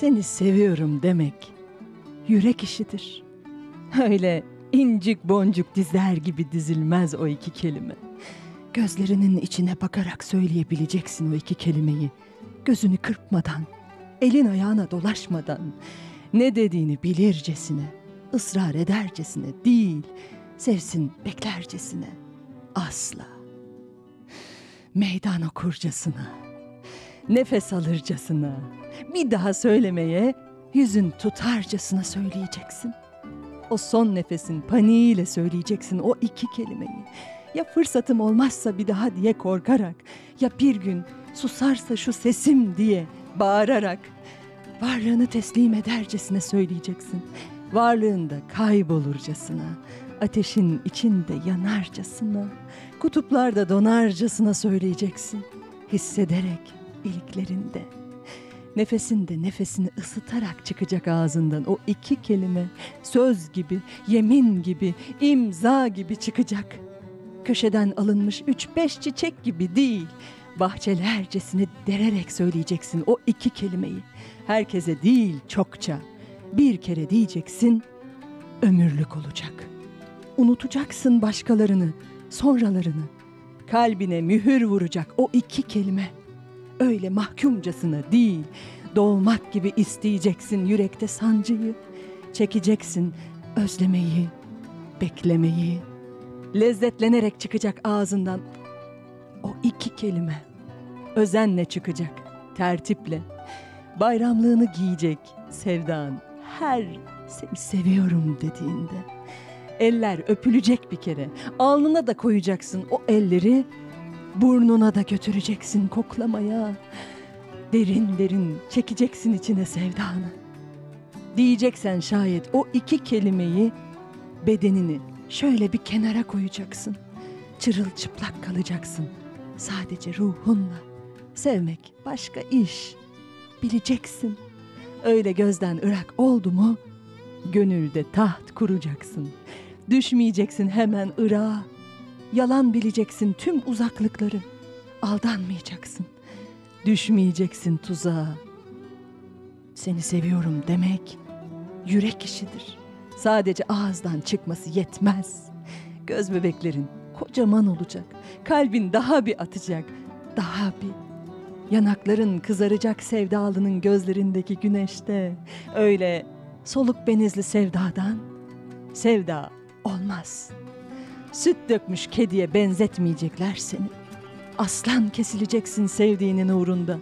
Seni seviyorum demek yürek işidir. Öyle incik boncuk dizler gibi dizilmez o iki kelime. Gözlerinin içine bakarak söyleyebileceksin o iki kelimeyi. Gözünü kırpmadan, elin ayağına dolaşmadan, ne dediğini bilircesine, ısrar edercesine değil, sevsin beklercesine. Asla. Meydan okurcasına, nefes alırcasına, bir daha söylemeye yüzün tutarcasına söyleyeceksin. O son nefesin paniğiyle söyleyeceksin o iki kelimeyi. Ya fırsatım olmazsa bir daha diye korkarak, ya bir gün susarsa şu sesim diye bağırarak, varlığını teslim edercesine söyleyeceksin. Varlığında kaybolurcasına, ateşin içinde yanarcasına, kutuplarda donarcasına söyleyeceksin. Hissederek iliklerinde, nefesinde nefesini ısıtarak çıkacak ağzından o iki kelime söz gibi, yemin gibi, imza gibi çıkacak. Köşeden alınmış üç beş çiçek gibi değil, bahçelercesini dererek söyleyeceksin o iki kelimeyi. Herkese değil çokça, bir kere diyeceksin, ömürlük olacak. Unutacaksın başkalarını, sonralarını. Kalbine mühür vuracak o iki kelime. Öyle mahkumcasına değil, doğmak gibi isteyeceksin yürekte sancıyı. Çekeceksin özlemeyi, beklemeyi. Lezzetlenerek çıkacak ağzından o iki kelime. Özenle çıkacak, tertiple. Bayramlığını giyecek sevdan her seni seviyorum dediğinde. Eller öpülecek bir kere. Alnına da koyacaksın o elleri. Burnuna da götüreceksin koklamaya. Derin derin çekeceksin içine sevdanı. Diyeceksen şayet o iki kelimeyi bedenini şöyle bir kenara koyacaksın. Çırılçıplak kalacaksın. Sadece ruhunla. Sevmek başka iş. Bileceksin. Öyle gözden ırak oldu mu gönülde taht kuracaksın. Düşmeyeceksin hemen ırağa. Yalan bileceksin tüm uzaklıkları. Aldanmayacaksın. Düşmeyeceksin tuzağa. Seni seviyorum demek yürek işidir. Sadece ağızdan çıkması yetmez. Göz bebeklerin kocaman olacak. Kalbin daha bir atacak. Daha bir. Yanakların kızaracak sevdalının gözlerindeki güneşte. Öyle soluk benizli sevdadan sevda olmaz. Süt dökmüş kediye benzetmeyecekler seni. Aslan kesileceksin sevdiğinin uğrunda.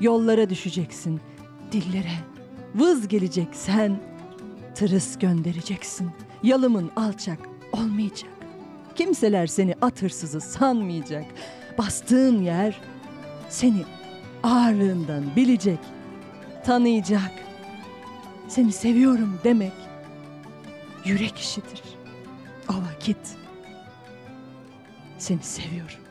Yollara düşeceksin, dillere. Vız gelecek sen, tırıs göndereceksin. Yalımın alçak olmayacak. Kimseler seni at hırsızı sanmayacak. Bastığın yer seni ağırlığından bilecek, tanıyacak. Seni seviyorum demek yürek işidir. O vakit seni seviyorum.